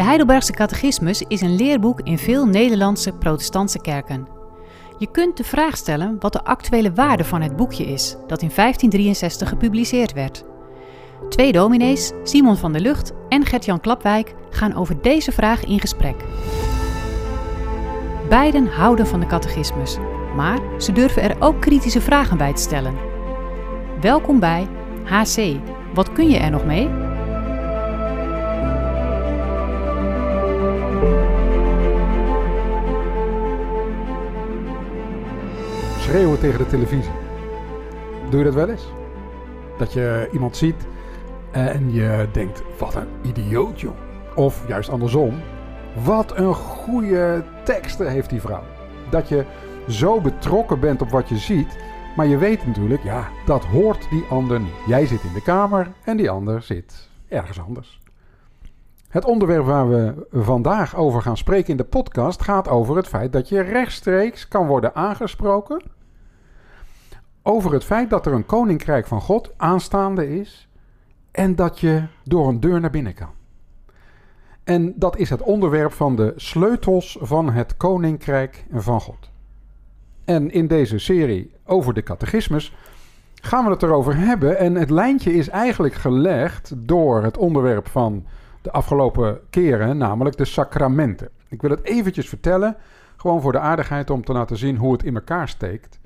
De Heidelbergse Catechismus is een leerboek in veel Nederlandse protestantse kerken. Je kunt de vraag stellen wat de actuele waarde van het boekje is, dat in 1563 gepubliceerd werd. Twee dominees, Simon van der Lucht en Gert-Jan Klapwijk, gaan over deze vraag in gesprek. Beiden houden van de catechismus, maar ze durven er ook kritische vragen bij te stellen. Welkom bij HC. Wat kun je er nog mee? Schreeuwen tegen de televisie. Doe je dat wel eens? Dat je iemand ziet en je denkt, wat een idioot joh. Of juist andersom, wat een goede teksten heeft die vrouw. Dat je zo betrokken bent op wat je ziet, maar je weet natuurlijk, ja, dat hoort die ander niet. Jij zit in de kamer en die ander zit ergens anders. Het onderwerp waar we vandaag over gaan spreken in de podcast gaat over het feit dat je rechtstreeks kan worden aangesproken over het feit dat er een koninkrijk van God aanstaande is en dat je door een deur naar binnen kan. En dat is het onderwerp van de sleutels van het koninkrijk van God. En in deze serie over de catechismus gaan we het erover hebben. En het lijntje is eigenlijk gelegd door het onderwerp van de afgelopen keren, namelijk de sacramenten. Ik wil het eventjes vertellen, gewoon voor de aardigheid om te laten zien hoe het in elkaar steekt.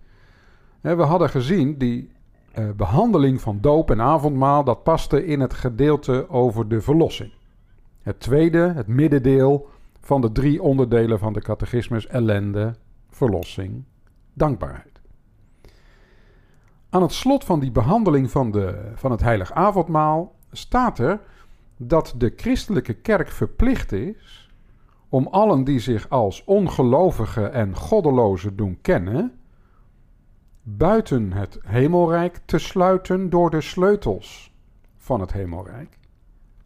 We hadden gezien die uh, behandeling van doop en avondmaal, dat paste in het gedeelte over de verlossing. Het tweede, het middendeel van de drie onderdelen van de catechismus: ellende, verlossing, dankbaarheid. Aan het slot van die behandeling van, de, van het heilig avondmaal staat er dat de christelijke kerk verplicht is om allen die zich als ongelovigen en goddelozen doen kennen, buiten het hemelrijk te sluiten door de sleutels van het hemelrijk,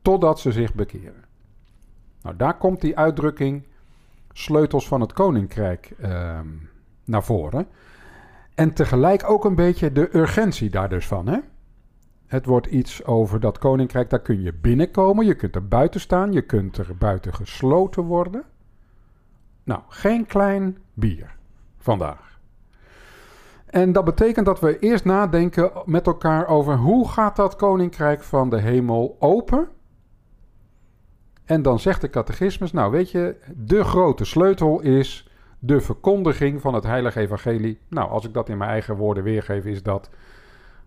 totdat ze zich bekeren. Nou, daar komt die uitdrukking sleutels van het koninkrijk uh, naar voren. En tegelijk ook een beetje de urgentie daar dus van. Hè? Het wordt iets over dat koninkrijk, daar kun je binnenkomen, je kunt er buiten staan, je kunt er buiten gesloten worden. Nou, geen klein bier vandaag. En dat betekent dat we eerst nadenken met elkaar over hoe gaat dat koninkrijk van de hemel open? En dan zegt de catechismus, nou weet je, de grote sleutel is de verkondiging van het heilige evangelie. Nou, als ik dat in mijn eigen woorden weergeef, is dat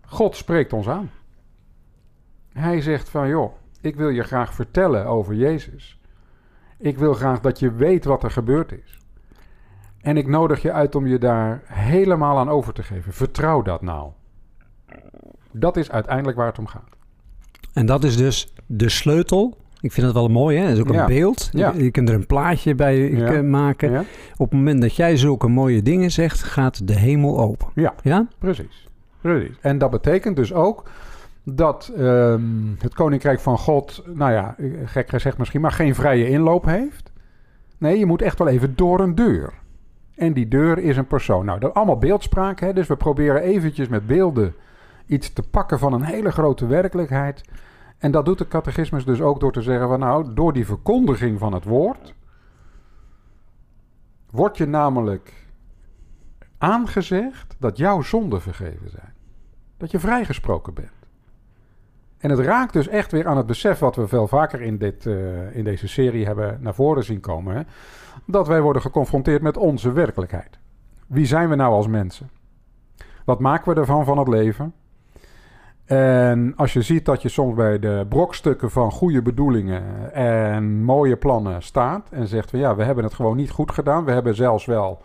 God spreekt ons aan. Hij zegt van, joh, ik wil je graag vertellen over Jezus. Ik wil graag dat je weet wat er gebeurd is. En ik nodig je uit om je daar helemaal aan over te geven. Vertrouw dat nou. Dat is uiteindelijk waar het om gaat. En dat is dus de sleutel. Ik vind het wel mooi, hè? Dat is ook een beeld. Ja. Je, kunt er een plaatje bij maken. Op het moment dat jij zulke mooie dingen zegt, gaat de hemel open. Ja, ja? Precies. precies. En dat betekent dus ook dat ehm, het Koninkrijk van God, nou ja, gek gezegd misschien, maar geen vrije inloop heeft. Nee, je moet echt wel even door een deur. En die deur is een persoon. Nou, dat allemaal beeldspraak. Hè? Dus we proberen eventjes met beelden iets te pakken van een hele grote werkelijkheid. En dat doet de catechismus dus ook door te zeggen van nou, door die verkondiging van het woord wordt je namelijk aangezegd dat jouw zonden vergeven zijn. Dat je vrijgesproken bent. En het raakt dus echt weer aan het besef wat we veel vaker in, dit, uh, in deze serie hebben naar voren zien komen. Hè? Dat wij worden geconfronteerd met onze werkelijkheid. Wie zijn we nou als mensen? Wat maken we ervan van het leven? En als je ziet dat je soms bij de brokstukken van goede bedoelingen en mooie plannen staat en zegt van ja, we hebben het gewoon niet goed gedaan. We hebben zelfs wel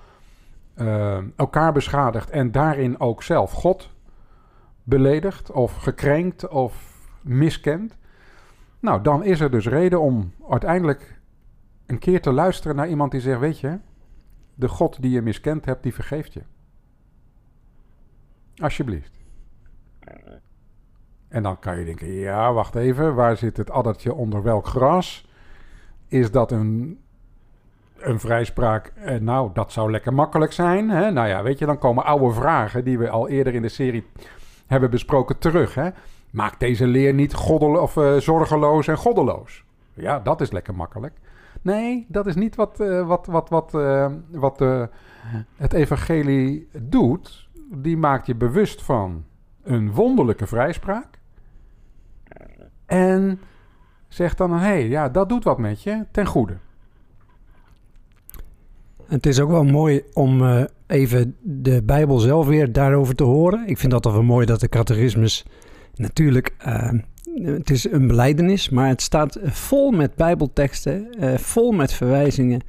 uh, elkaar beschadigd en daarin ook zelf God beledigd of gekrenkt of miskent. Nou, dan is er dus reden om uiteindelijk een keer te luisteren naar iemand die zegt: Weet je, de God die je miskend hebt, die vergeeft je. Alsjeblieft. En dan kan je denken: ja, wacht even, waar zit het addertje onder welk gras? Is dat een, een vrijspraak? Eh, nou, dat zou lekker makkelijk zijn. Hè? Nou ja, weet je, dan komen oude vragen die we al eerder in de serie hebben besproken terug. Hè? Maakt deze leer niet goddel of, uh, zorgeloos en goddeloos? Ja, dat is lekker makkelijk. Nee, dat is niet wat, uh, wat, wat, wat, uh, wat het evangelie doet. Die maakt je bewust van een wonderlijke vrijspraak. En zegt dan, hé, hey, ja, dat doet wat met je, ten goede. Het is ook wel mooi om even de Bijbel zelf weer daarover te horen. Ik vind dat wel mooi dat de catechismus natuurlijk... Uh, het is een beleidenis, maar het staat vol met bijbelteksten, uh, vol met verwijzingen.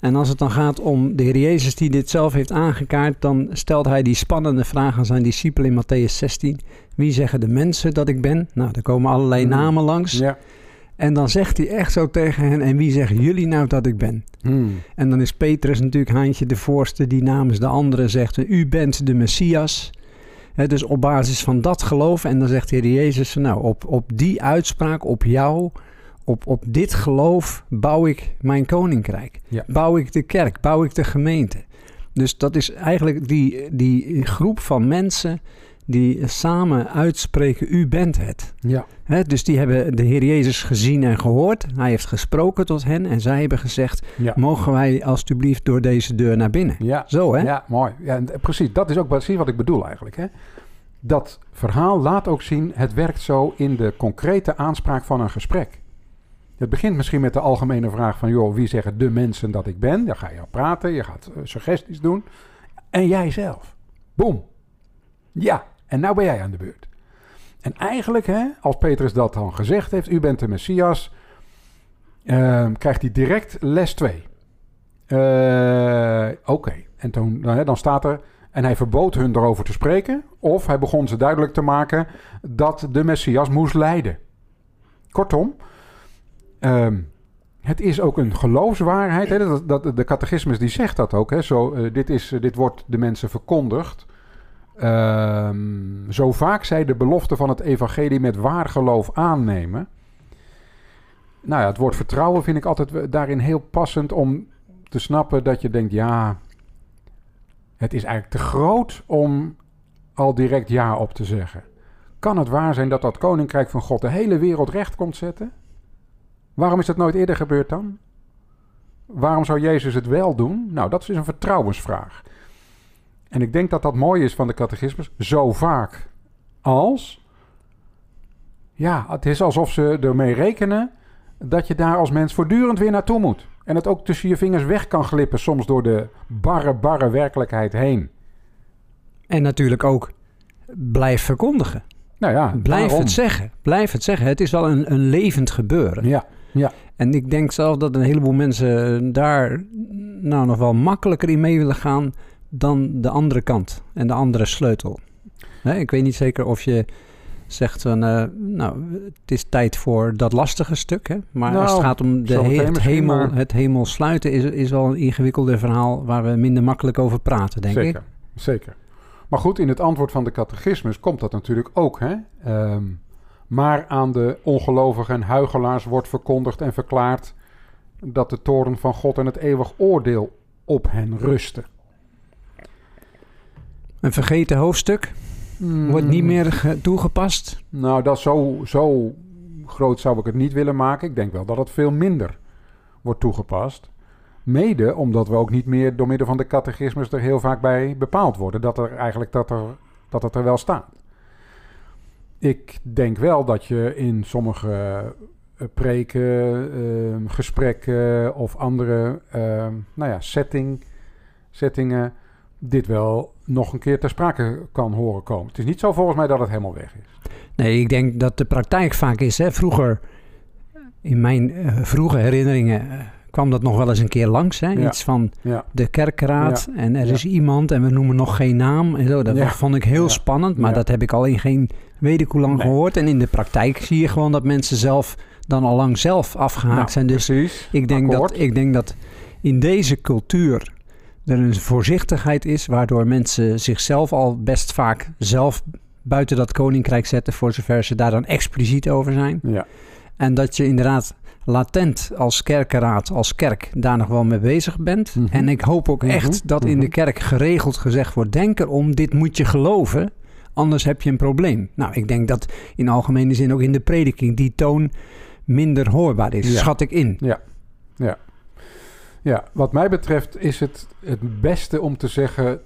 En als het dan gaat om de Heer Jezus die dit zelf heeft aangekaart, dan stelt hij die spannende vraag aan zijn discipelen in Matthäus 16. Wie zeggen de mensen dat ik ben? Nou, er komen allerlei mm. namen langs. Ja. En dan zegt hij echt zo tegen hen: En wie zeggen jullie nou dat ik ben? Hmm. En dan is Petrus natuurlijk Haantje de voorste die namens de anderen zegt: U bent de Messias. Dus op basis van dat geloof, en dan zegt de Heer Jezus: Nou, op, op die uitspraak, op jou, op, op dit geloof bouw ik mijn koninkrijk. Bouw ik de kerk, bouw ik de gemeente. Dus dat is eigenlijk die, die groep van mensen die samen uitspreken, u bent het. Ja. dus die hebben de Heer Jezus gezien en gehoord. Hij heeft gesproken tot hen en zij hebben gezegd, mogen wij alstublieft door deze deur naar binnen. Ja. Zo hè? Ja, mooi. Ja, precies, dat is ook precies wat ik bedoel eigenlijk. Hè? Dat verhaal laat ook zien, het werkt zo in de concrete aanspraak van een gesprek. Het begint misschien met de algemene vraag van, joh, wie zeggen de mensen dat ik ben? Dan ga je praten, je gaat eh, suggesties doen. En jij zelf. Boom. Ja, en nou ben jij aan de beurt. En eigenlijk, hè, als Petrus dat dan gezegd heeft, u bent de Messias, uh, krijgt hij direct les 2. Uh, Oké, en toen, dan, dan staat er, en hij verbood hun erover te spreken, of hij begon ze duidelijk te maken dat de Messias moest lijden. Kortom, uh, het is ook een geloofswaarheid. Hè? Dat, dat, de catechismus die zegt dat ook. Hè? Zo, uh, dit, is, dit wordt de mensen verkondigd. Um, zo vaak zij de belofte van het evangelie met waar geloof aannemen. Nou ja, het woord vertrouwen vind ik altijd daarin heel passend om te snappen dat je denkt, ja, het is eigenlijk te groot om al direct ja op te zeggen. Kan het waar zijn dat dat koninkrijk van God de hele wereld recht komt zetten? Waarom is dat nooit eerder gebeurd dan? Waarom zou Jezus het wel doen? Nou, dat is een vertrouwensvraag. En ik denk dat dat mooi is van de catechismus. Zo vaak als. Ja, het is alsof ze ermee rekenen dat je daar als mens voortdurend weer naartoe moet. En het ook tussen je vingers weg kan glippen, soms door de barre, barre werkelijkheid heen. En natuurlijk ook blijf verkondigen. Nou ja, blijf het zeggen. Blijf het zeggen. Het is wel een, een levend gebeuren. Ja, ja. En ik denk zelf dat een heleboel mensen daar nou nog wel makkelijker in mee willen gaan dan de andere kant en de andere sleutel. ik weet niet zeker of je zegt van, uh, nou, het is tijd voor dat lastige stuk. Hè? Maar als het nou, gaat om de het, hemel, het hemel sluiten, is, is wel een ingewikkelde verhaal waar we minder makkelijk over praten, denk zeker, ik. Zeker. Maar goed, in het antwoord van de catechismus komt dat natuurlijk ook. Hè? Um, maar aan de ongelovigen en huigelaars wordt verkondigd en verklaard dat de toren van God en het eeuwig oordeel op hen rusten. Een vergeten hoofdstuk? Wordt niet hmm. meer toegepast? Nou, dat zo, zo groot zou ik het niet willen maken. Ik denk wel dat het veel minder wordt toegepast. Mede omdat we ook niet meer door middel van de catechismus er heel vaak bij bepaald worden. Dat er eigenlijk dat, er, dat het er wel staat. Ik denk wel dat je in sommige uh, preken, uh, gesprekken of andere uh, nou ja, setting, settingen dit wel nog een keer ter sprake kan horen komen. Het is niet zo volgens mij dat het helemaal weg is. Nee, ik denk dat de praktijk vaak is. Hè, vroeger, in mijn uh, vroege herinneringen, uh, kwam dat nog wel eens een keer langs. Hè? Iets van ja. de kerkraad en er is iemand en we noemen nog geen naam. En zo. Dat vond ik heel spannend, maar dat heb ik al in geen weet ik hoe lang gehoord. En in de praktijk zie je gewoon dat mensen zelf dan al lang zelf afgehaakt nou, zijn. Dus precies. Ik, denk dat, ik denk dat in deze cultuur er een voorzichtigheid is, waardoor mensen zichzelf al best vaak zelf buiten dat koninkrijk zetten, voor zover ze daar dan expliciet over zijn. Ja. En dat je inderdaad latent als kerkenraad, als kerk, daar nog wel mee bezig bent. Mhm. En ik hoop ook echt mhm. dat in de mhm. kerk geregeld gezegd wordt: denk erom, dit moet je geloven, anders heb je een probleem. Nou, ik denk dat in algemene zin ook in de prediking die toon minder hoorbaar is, Ja. schat ik in. Ja, wat mij betreft is het het beste om te zeggen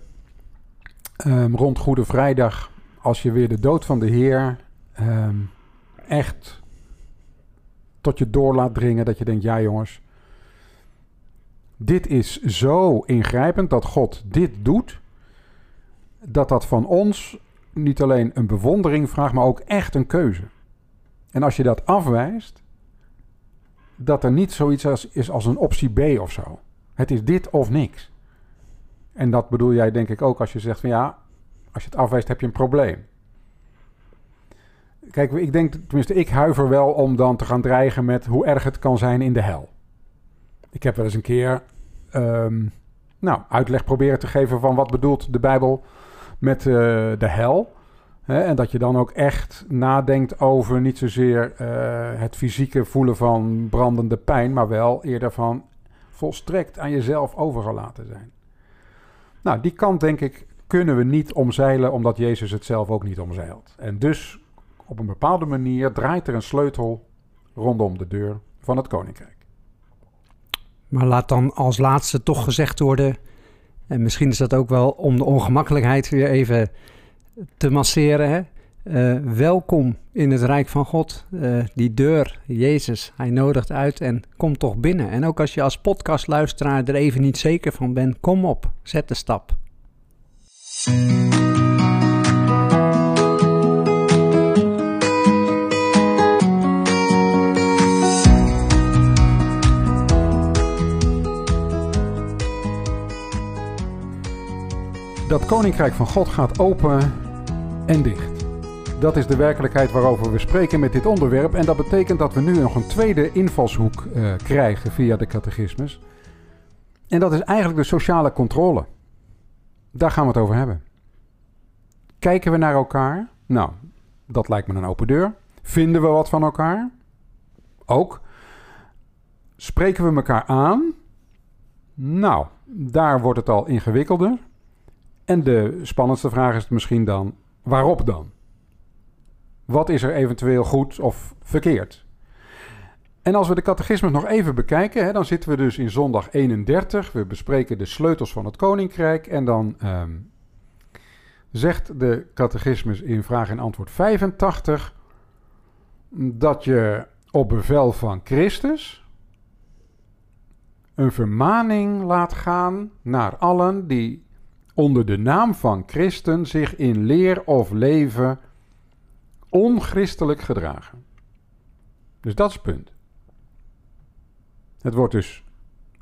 ehm, rond Goede Vrijdag, als je weer de dood van de Heer ehm, echt tot je door laat dringen, dat je denkt, ja jongens, dit is zo ingrijpend dat God dit doet, dat dat van ons niet alleen een bewondering vraagt, maar ook echt een keuze. En als je dat afwijst, dat er niet zoiets als, is als een optie B of zo. Het is dit of niks. En dat bedoel jij denk ik ook als je zegt van ja, als je het afwijst heb je een probleem. Kijk, ik denk, tenminste ik huiver wel om dan te gaan dreigen met hoe erg het kan zijn in de hel. Ik heb wel eens een keer ehm, nou, uitleg proberen te geven van wat bedoelt de Bijbel met eh, de hel. Hè, en dat je dan ook echt nadenkt over niet zozeer eh, het fysieke voelen van brandende pijn, maar wel eerder van volstrekt aan jezelf overgelaten zijn. Nou, die kant denk ik kunnen we niet omzeilen, omdat Jezus het zelf ook niet omzeilt. En dus op een bepaalde manier draait er een sleutel rondom de deur van het koninkrijk. Maar laat dan als laatste toch gezegd worden, en misschien is dat ook wel om de ongemakkelijkheid weer even te masseren. Hè? Eh, welkom in het Rijk van God. Eh, die deur, Jezus, hij nodigt uit en kom toch binnen. En ook als je als podcastluisteraar er even niet zeker van bent, kom op, zet de stap. Dat koninkrijk van God gaat open en dicht. Dat is de werkelijkheid waarover we spreken met dit onderwerp. En dat betekent dat we nu nog een tweede invalshoek eh, krijgen via de catechismus. En dat is eigenlijk de sociale controle. Daar gaan we het over hebben. Kijken we naar elkaar? Nou, dat lijkt me een open deur. Vinden we wat van elkaar? Ook. Spreken we elkaar aan? Nou, daar wordt het al ingewikkelder. En de spannendste vraag is misschien dan: waarop dan? Wat is er eventueel goed of verkeerd? En als we de catechismus nog even bekijken, hè, dan zitten we dus in zondag 31. We bespreken de sleutels van het koninkrijk. En dan ehm, zegt de catechismus in vraag en antwoord 85 dat je op bevel van Christus een vermaning laat gaan naar allen die onder de naam van christen zich in leer of leven onchristelijk gedragen. Dus dat is het punt. Het wordt dus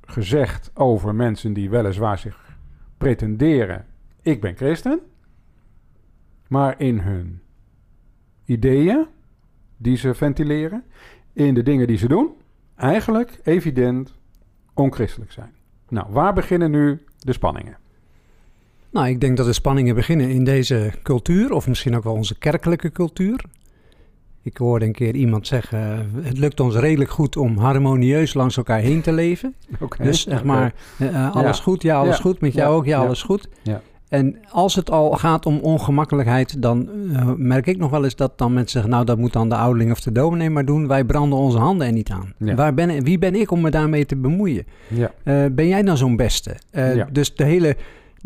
gezegd over mensen die weliswaar zich pretenderen: ik ben christen, maar in hun ideeën die ze ventileren, in de dingen die ze doen, eigenlijk evident onchristelijk zijn. Nou, waar beginnen nu de spanningen? Nou, ik denk dat de spanningen beginnen in deze cultuur, of misschien ook wel onze kerkelijke cultuur. Ik hoorde een keer iemand zeggen: het lukt ons redelijk goed om harmonieus langs elkaar heen te leven. Oké, Dus zeg maar, eh, eh, alles Ja. goed, ja, alles Ja. goed. Met jou Ja. ook, ja, alles goed. Ja. En als het al gaat om ongemakkelijkheid, dan eh, merk ik nog wel eens dat dan mensen zeggen: Nou, dat moet dan de ouderling of de dominee maar doen. Wij branden onze handen er niet aan. Waar ben, wie ben ik om me daarmee te bemoeien? Ja, Eh, ben jij nou zo'n beste? Eh. Dus de hele,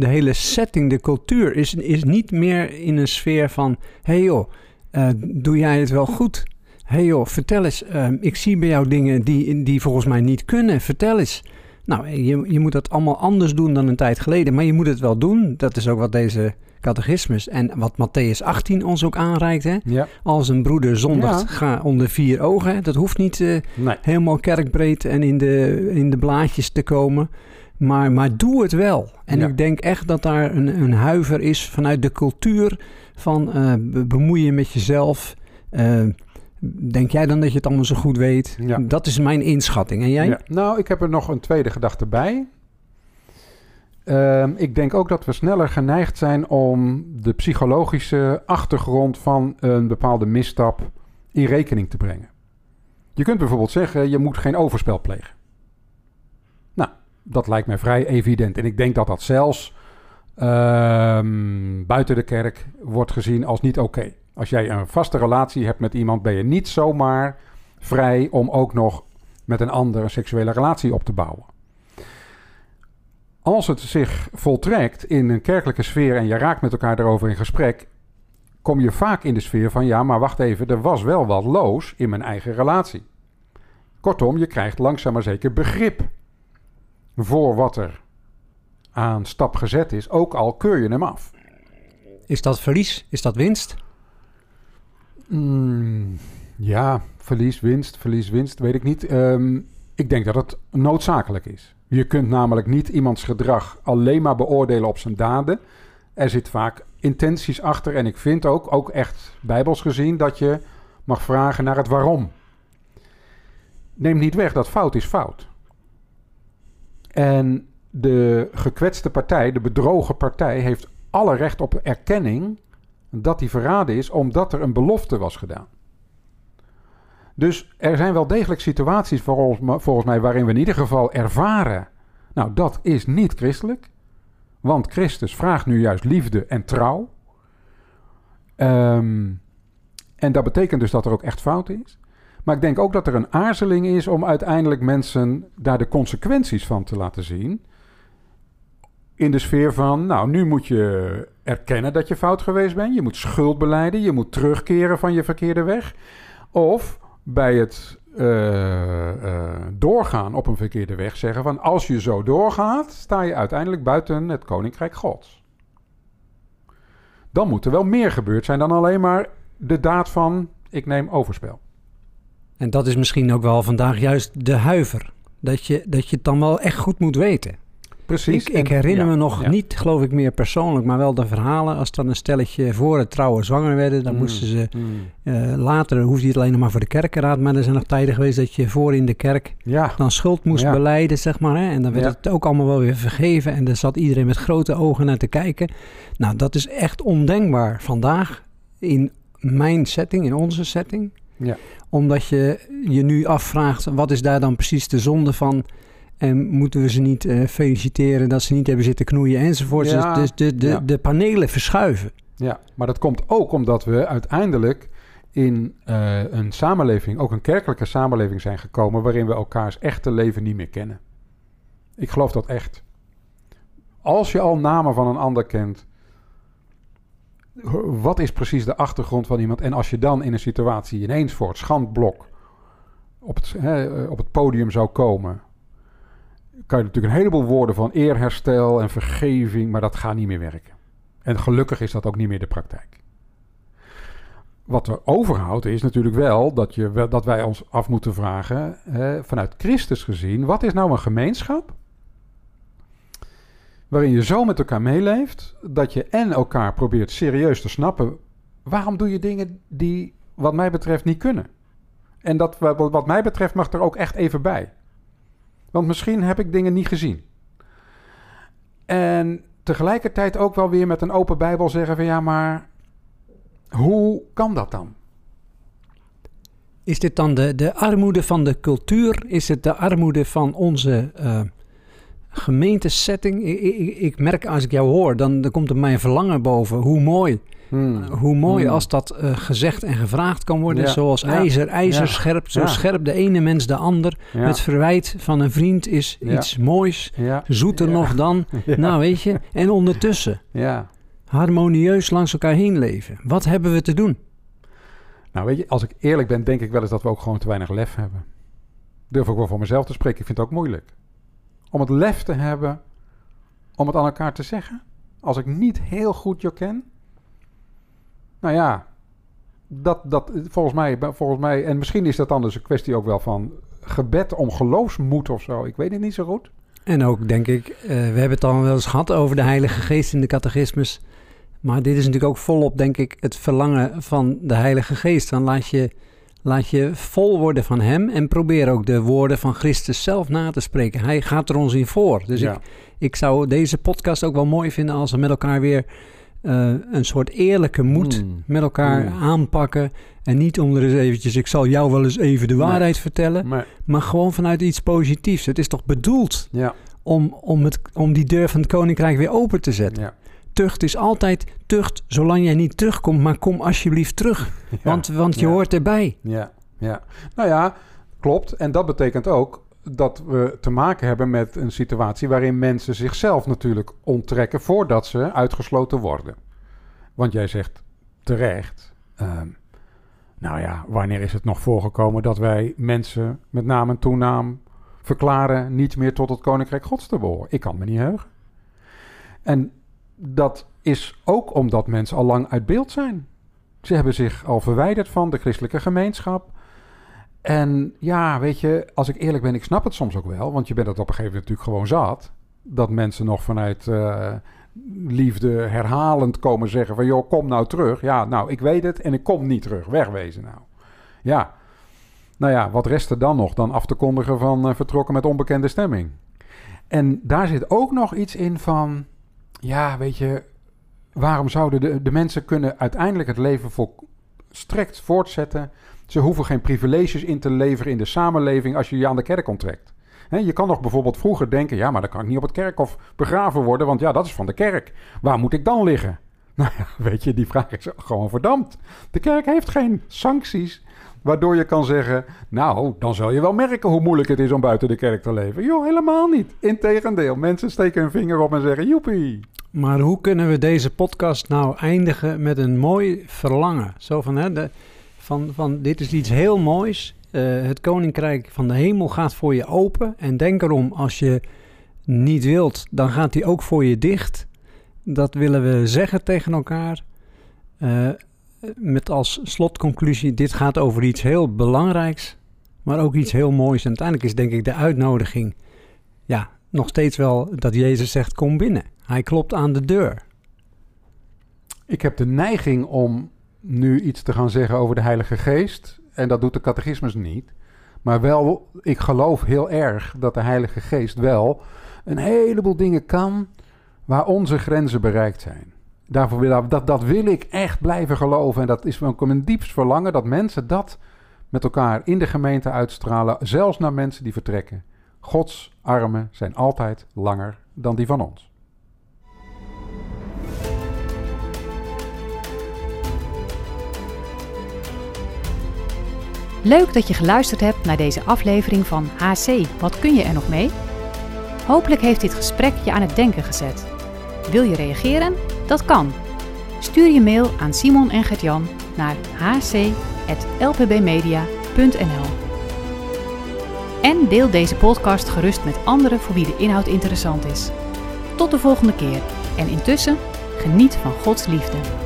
de hele setting, de cultuur is, is niet meer in een sfeer van... hé hey joh, eh, doe jij het wel goed? Hé hey joh, vertel eens, eh, ik zie bij jou dingen die, die volgens mij niet kunnen. Vertel eens. Nou, je, je moet dat allemaal anders doen dan een tijd geleden, maar je moet het wel doen. Dat is ook wat deze catechismus en wat Matthäus 18 ons ook aanreikt. Hè? ja. Als een broeder zondigt, Ja. ga onder vier ogen. Dat hoeft niet... eh, Nee. helemaal kerkbreed en in de, in de blaadjes te komen. Maar, maar doe het wel. En Ja. ik denk echt dat daar een, een huiver is vanuit de cultuur van eh, be- bemoeien met jezelf. Eh, denk jij dan dat je het allemaal zo goed weet? Ja. Dat is mijn inschatting. En jij? Ja. Nou, ik heb er nog een tweede gedachte bij. Ehm, ik denk ook dat we sneller geneigd zijn om de psychologische achtergrond van een bepaalde misstap in rekening te brengen. Je kunt bijvoorbeeld zeggen, je moet geen overspel plegen. Dat lijkt mij vrij evident. En ik denk dat dat zelfs ehm, buiten de kerk wordt gezien als niet oké. Als jij een vaste relatie hebt met iemand, ben je niet zomaar vrij om ook nog met een ander een seksuele relatie op te bouwen. Als het zich voltrekt in een kerkelijke sfeer en je raakt met elkaar erover in gesprek, kom je vaak in de sfeer van ja, maar wacht even, er was wel wat loos in mijn eigen relatie. Kortom, je krijgt langzaam maar zeker begrip voor wat er aan stap gezet is, ook al keur je hem af. Is dat verlies? Is dat winst? Mm, ja, verlies, winst, verlies, winst, weet ik niet. Ehm, ik denk dat het noodzakelijk is. Je kunt namelijk niet iemands gedrag alleen maar beoordelen op zijn daden. Er zit vaak intenties achter en ik vind ook, ook echt bijbels gezien, dat je mag vragen naar het waarom. Neem niet weg dat fout is fout. En de gekwetste partij, de bedrogen partij, heeft alle recht op erkenning dat die verraden is omdat er een belofte was gedaan. Dus er zijn wel degelijk situaties volgens mij waarin we in ieder geval ervaren. Nou, dat is niet christelijk. Want Christus vraagt nu juist liefde en trouw. Ehm, en dat betekent dus dat er ook echt fout is. Maar ik denk ook dat er een aarzeling is om uiteindelijk mensen daar de consequenties van te laten zien. In de sfeer van, nou, nu moet je erkennen dat je fout geweest bent. Je moet schuld beleiden. Je moet terugkeren van je verkeerde weg. Of bij het uh, uh, doorgaan op een verkeerde weg zeggen van als je zo doorgaat, sta je uiteindelijk buiten het koninkrijk Gods. Dan moet er wel meer gebeurd zijn dan alleen maar de daad van ik neem overspel. En dat is misschien ook wel vandaag juist de huiver. Dat je, dat je het dan wel echt goed moet weten. Precies. Ik, ik herinner me nog niet, geloof ik, meer persoonlijk, maar wel de verhalen. Als dan een stelletje voor het trouwen zwanger werden, dan mm, moesten ze mm. uh, later, hoefde het alleen nog maar voor de kerkenraad. Maar er zijn nog tijden geweest dat je voor in de kerk ja. dan schuld moest beleiden, zeg maar. Hè? En dan werd het ook allemaal wel weer vergeven. En daar zat iedereen met grote ogen naar te kijken. Nou, dat is echt ondenkbaar vandaag in mijn setting, in onze setting. Ja. Omdat je je nu afvraagt, wat is daar dan precies de zonde van? En moeten we ze niet uh, feliciteren dat ze niet hebben zitten knoeien enzovoort. Ja, dus de, de, ja. de panelen verschuiven. Ja, maar dat komt ook omdat we uiteindelijk in uh, een samenleving, ook een kerkelijke samenleving zijn gekomen... waarin we elkaars echte leven niet meer kennen. Ik geloof dat echt. Als je al namen van een ander kent... wat is precies de achtergrond van iemand? En als je dan in een situatie ineens voor het schandblok... op het, hè, op het podium zou komen kan je natuurlijk een heleboel woorden van eerherstel en vergeving, maar dat gaat niet meer werken. En gelukkig is dat ook niet meer de praktijk. Wat er overhoudt is natuurlijk wel dat, je, dat wij ons af moeten vragen, hè, vanuit Christus gezien, wat is nou een gemeenschap waarin je zo met elkaar meeleeft dat je en elkaar probeert serieus te snappen, waarom doe je dingen die wat mij betreft niet kunnen? En dat wat mij betreft mag er ook echt even bij. Want misschien heb ik dingen niet gezien. En tegelijkertijd ook wel weer met een open Bijbel zeggen van ja, maar hoe kan dat dan? Is dit dan de, de armoede van de cultuur? Is het de armoede van onze uh, gemeentesetting? Ik, ik, ik, merk als ik jou hoor, dan, dan komt er mij een verlangen boven. Hoe mooi Hmm. Hoe mooi hmm. als dat uh, gezegd en gevraagd kan worden. Zoals ja. ijzer, ijzer ja. scherp. Zo scherp de ene mens de ander. Het verwijt van een vriend is iets moois. Zoeter nog dan. Nou, weet je. En ondertussen. Harmonieus langs elkaar heen leven. Wat hebben we te doen? Nou, weet je, als ik eerlijk ben, denk ik wel eens dat we ook gewoon te weinig lef hebben. Durf ook wel voor mezelf te spreken. Ik vind het ook moeilijk. Om het lef te hebben om het aan elkaar te zeggen. Als ik niet heel goed je ken, nou ja, dat, dat volgens, mij, volgens mij, en misschien is dat dan dus een kwestie ook wel van gebed om geloofsmoed of zo. Ik weet het niet zo goed. En ook denk ik, uh, we hebben het al wel eens gehad over de Heilige Geest in de catechismus. Maar dit is natuurlijk ook volop, denk ik, het verlangen van de Heilige Geest. Dan laat je, laat je vol worden van Hem en probeer ook de woorden van Christus zelf na te spreken. Hij gaat er ons in voor. Dus ik, ik zou deze podcast ook wel mooi vinden als we met elkaar weer uh, een soort eerlijke moed hmm. met elkaar hmm. aanpakken. En niet onder eens eventjes, ik zal jou wel eens even de waarheid vertellen. Nee. Maar gewoon vanuit iets positiefs. Het is toch bedoeld ja. om, om, het, om die deur van het koninkrijk weer open te zetten. Ja. Tucht is altijd tucht zolang jij niet terugkomt, maar kom alsjeblieft terug. Want, want je hoort erbij. Ja. Ja, nou ja, klopt. En dat betekent ook dat we te maken hebben met een situatie waarin mensen zichzelf natuurlijk onttrekken voordat ze uitgesloten worden. Want jij zegt terecht, ehm, nou ja, wanneer is het nog voorgekomen dat wij mensen met naam en toenaam verklaren niet meer tot het Koninkrijk Gods te behoren? Ik kan me niet heugen. En dat is ook omdat mensen al lang uit beeld zijn. Ze hebben zich al verwijderd van de christelijke gemeenschap. En ja, weet je, als ik eerlijk ben, ik snap het soms ook wel. Want je bent het op een gegeven moment natuurlijk gewoon zat. Dat mensen nog vanuit uh, liefde herhalend komen zeggen van... joh, kom nou terug. Ja, nou, ik weet het en ik kom niet terug. Wegwezen nou. Ja, nou ja, wat rest er dan nog dan af te kondigen van uh, vertrokken met onbekende stemming? En daar zit ook nog iets in van... Ja, weet je, waarom zouden de, de mensen kunnen uiteindelijk het leven volstrekt voortzetten... Ze hoeven geen privileges in te leveren in de samenleving als je je aan de kerk onttrekt. je kan nog bijvoorbeeld vroeger denken: ja, maar dan kan ik niet op het kerkhof begraven worden, want ja, dat is van de kerk. Waar moet ik dan liggen? Nou ja, weet je, die vraag is gewoon verdampt. De kerk heeft geen sancties waardoor je kan zeggen: Nou, dan zal je wel merken hoe moeilijk het is om buiten de kerk te leven. Joh, helemaal niet. Integendeel, mensen steken hun vinger op en zeggen: Joepie. Maar hoe kunnen we deze podcast nou eindigen met een mooi verlangen? Zo van, hè, van, van dit is iets heel moois. Uh, het koninkrijk van de hemel gaat voor je open. En denk erom, als je niet wilt, dan gaat hij ook voor je dicht. Dat willen we zeggen tegen elkaar. Uh, met als slotconclusie, dit gaat over iets heel belangrijks, maar ook iets heel moois. En uiteindelijk is denk ik de uitnodiging, ja, nog steeds wel dat Jezus zegt, kom binnen. Hij klopt aan de deur. Ik heb de neiging om nu iets te gaan zeggen over de Heilige Geest. En dat doet de catechismus niet. Maar wel, ik geloof heel erg dat de Heilige Geest wel een heleboel dingen kan waar onze grenzen bereikt zijn. Daarvoor, dat, dat wil ik echt blijven geloven. En dat is ook mijn diepst verlangen dat mensen dat met elkaar in de gemeente uitstralen. Zelfs naar mensen die vertrekken. Gods armen zijn altijd langer dan die van ons. Leuk dat je geluisterd hebt naar deze aflevering van HC. Wat kun je er nog mee? Hopelijk heeft dit gesprek je aan het denken gezet. Wil je reageren? Dat kan. Stuur je mail aan Simon en Gertjan naar hc.lpbmedia.nl En deel deze podcast gerust met anderen voor wie de inhoud interessant is. Tot de volgende keer en intussen geniet van Gods liefde.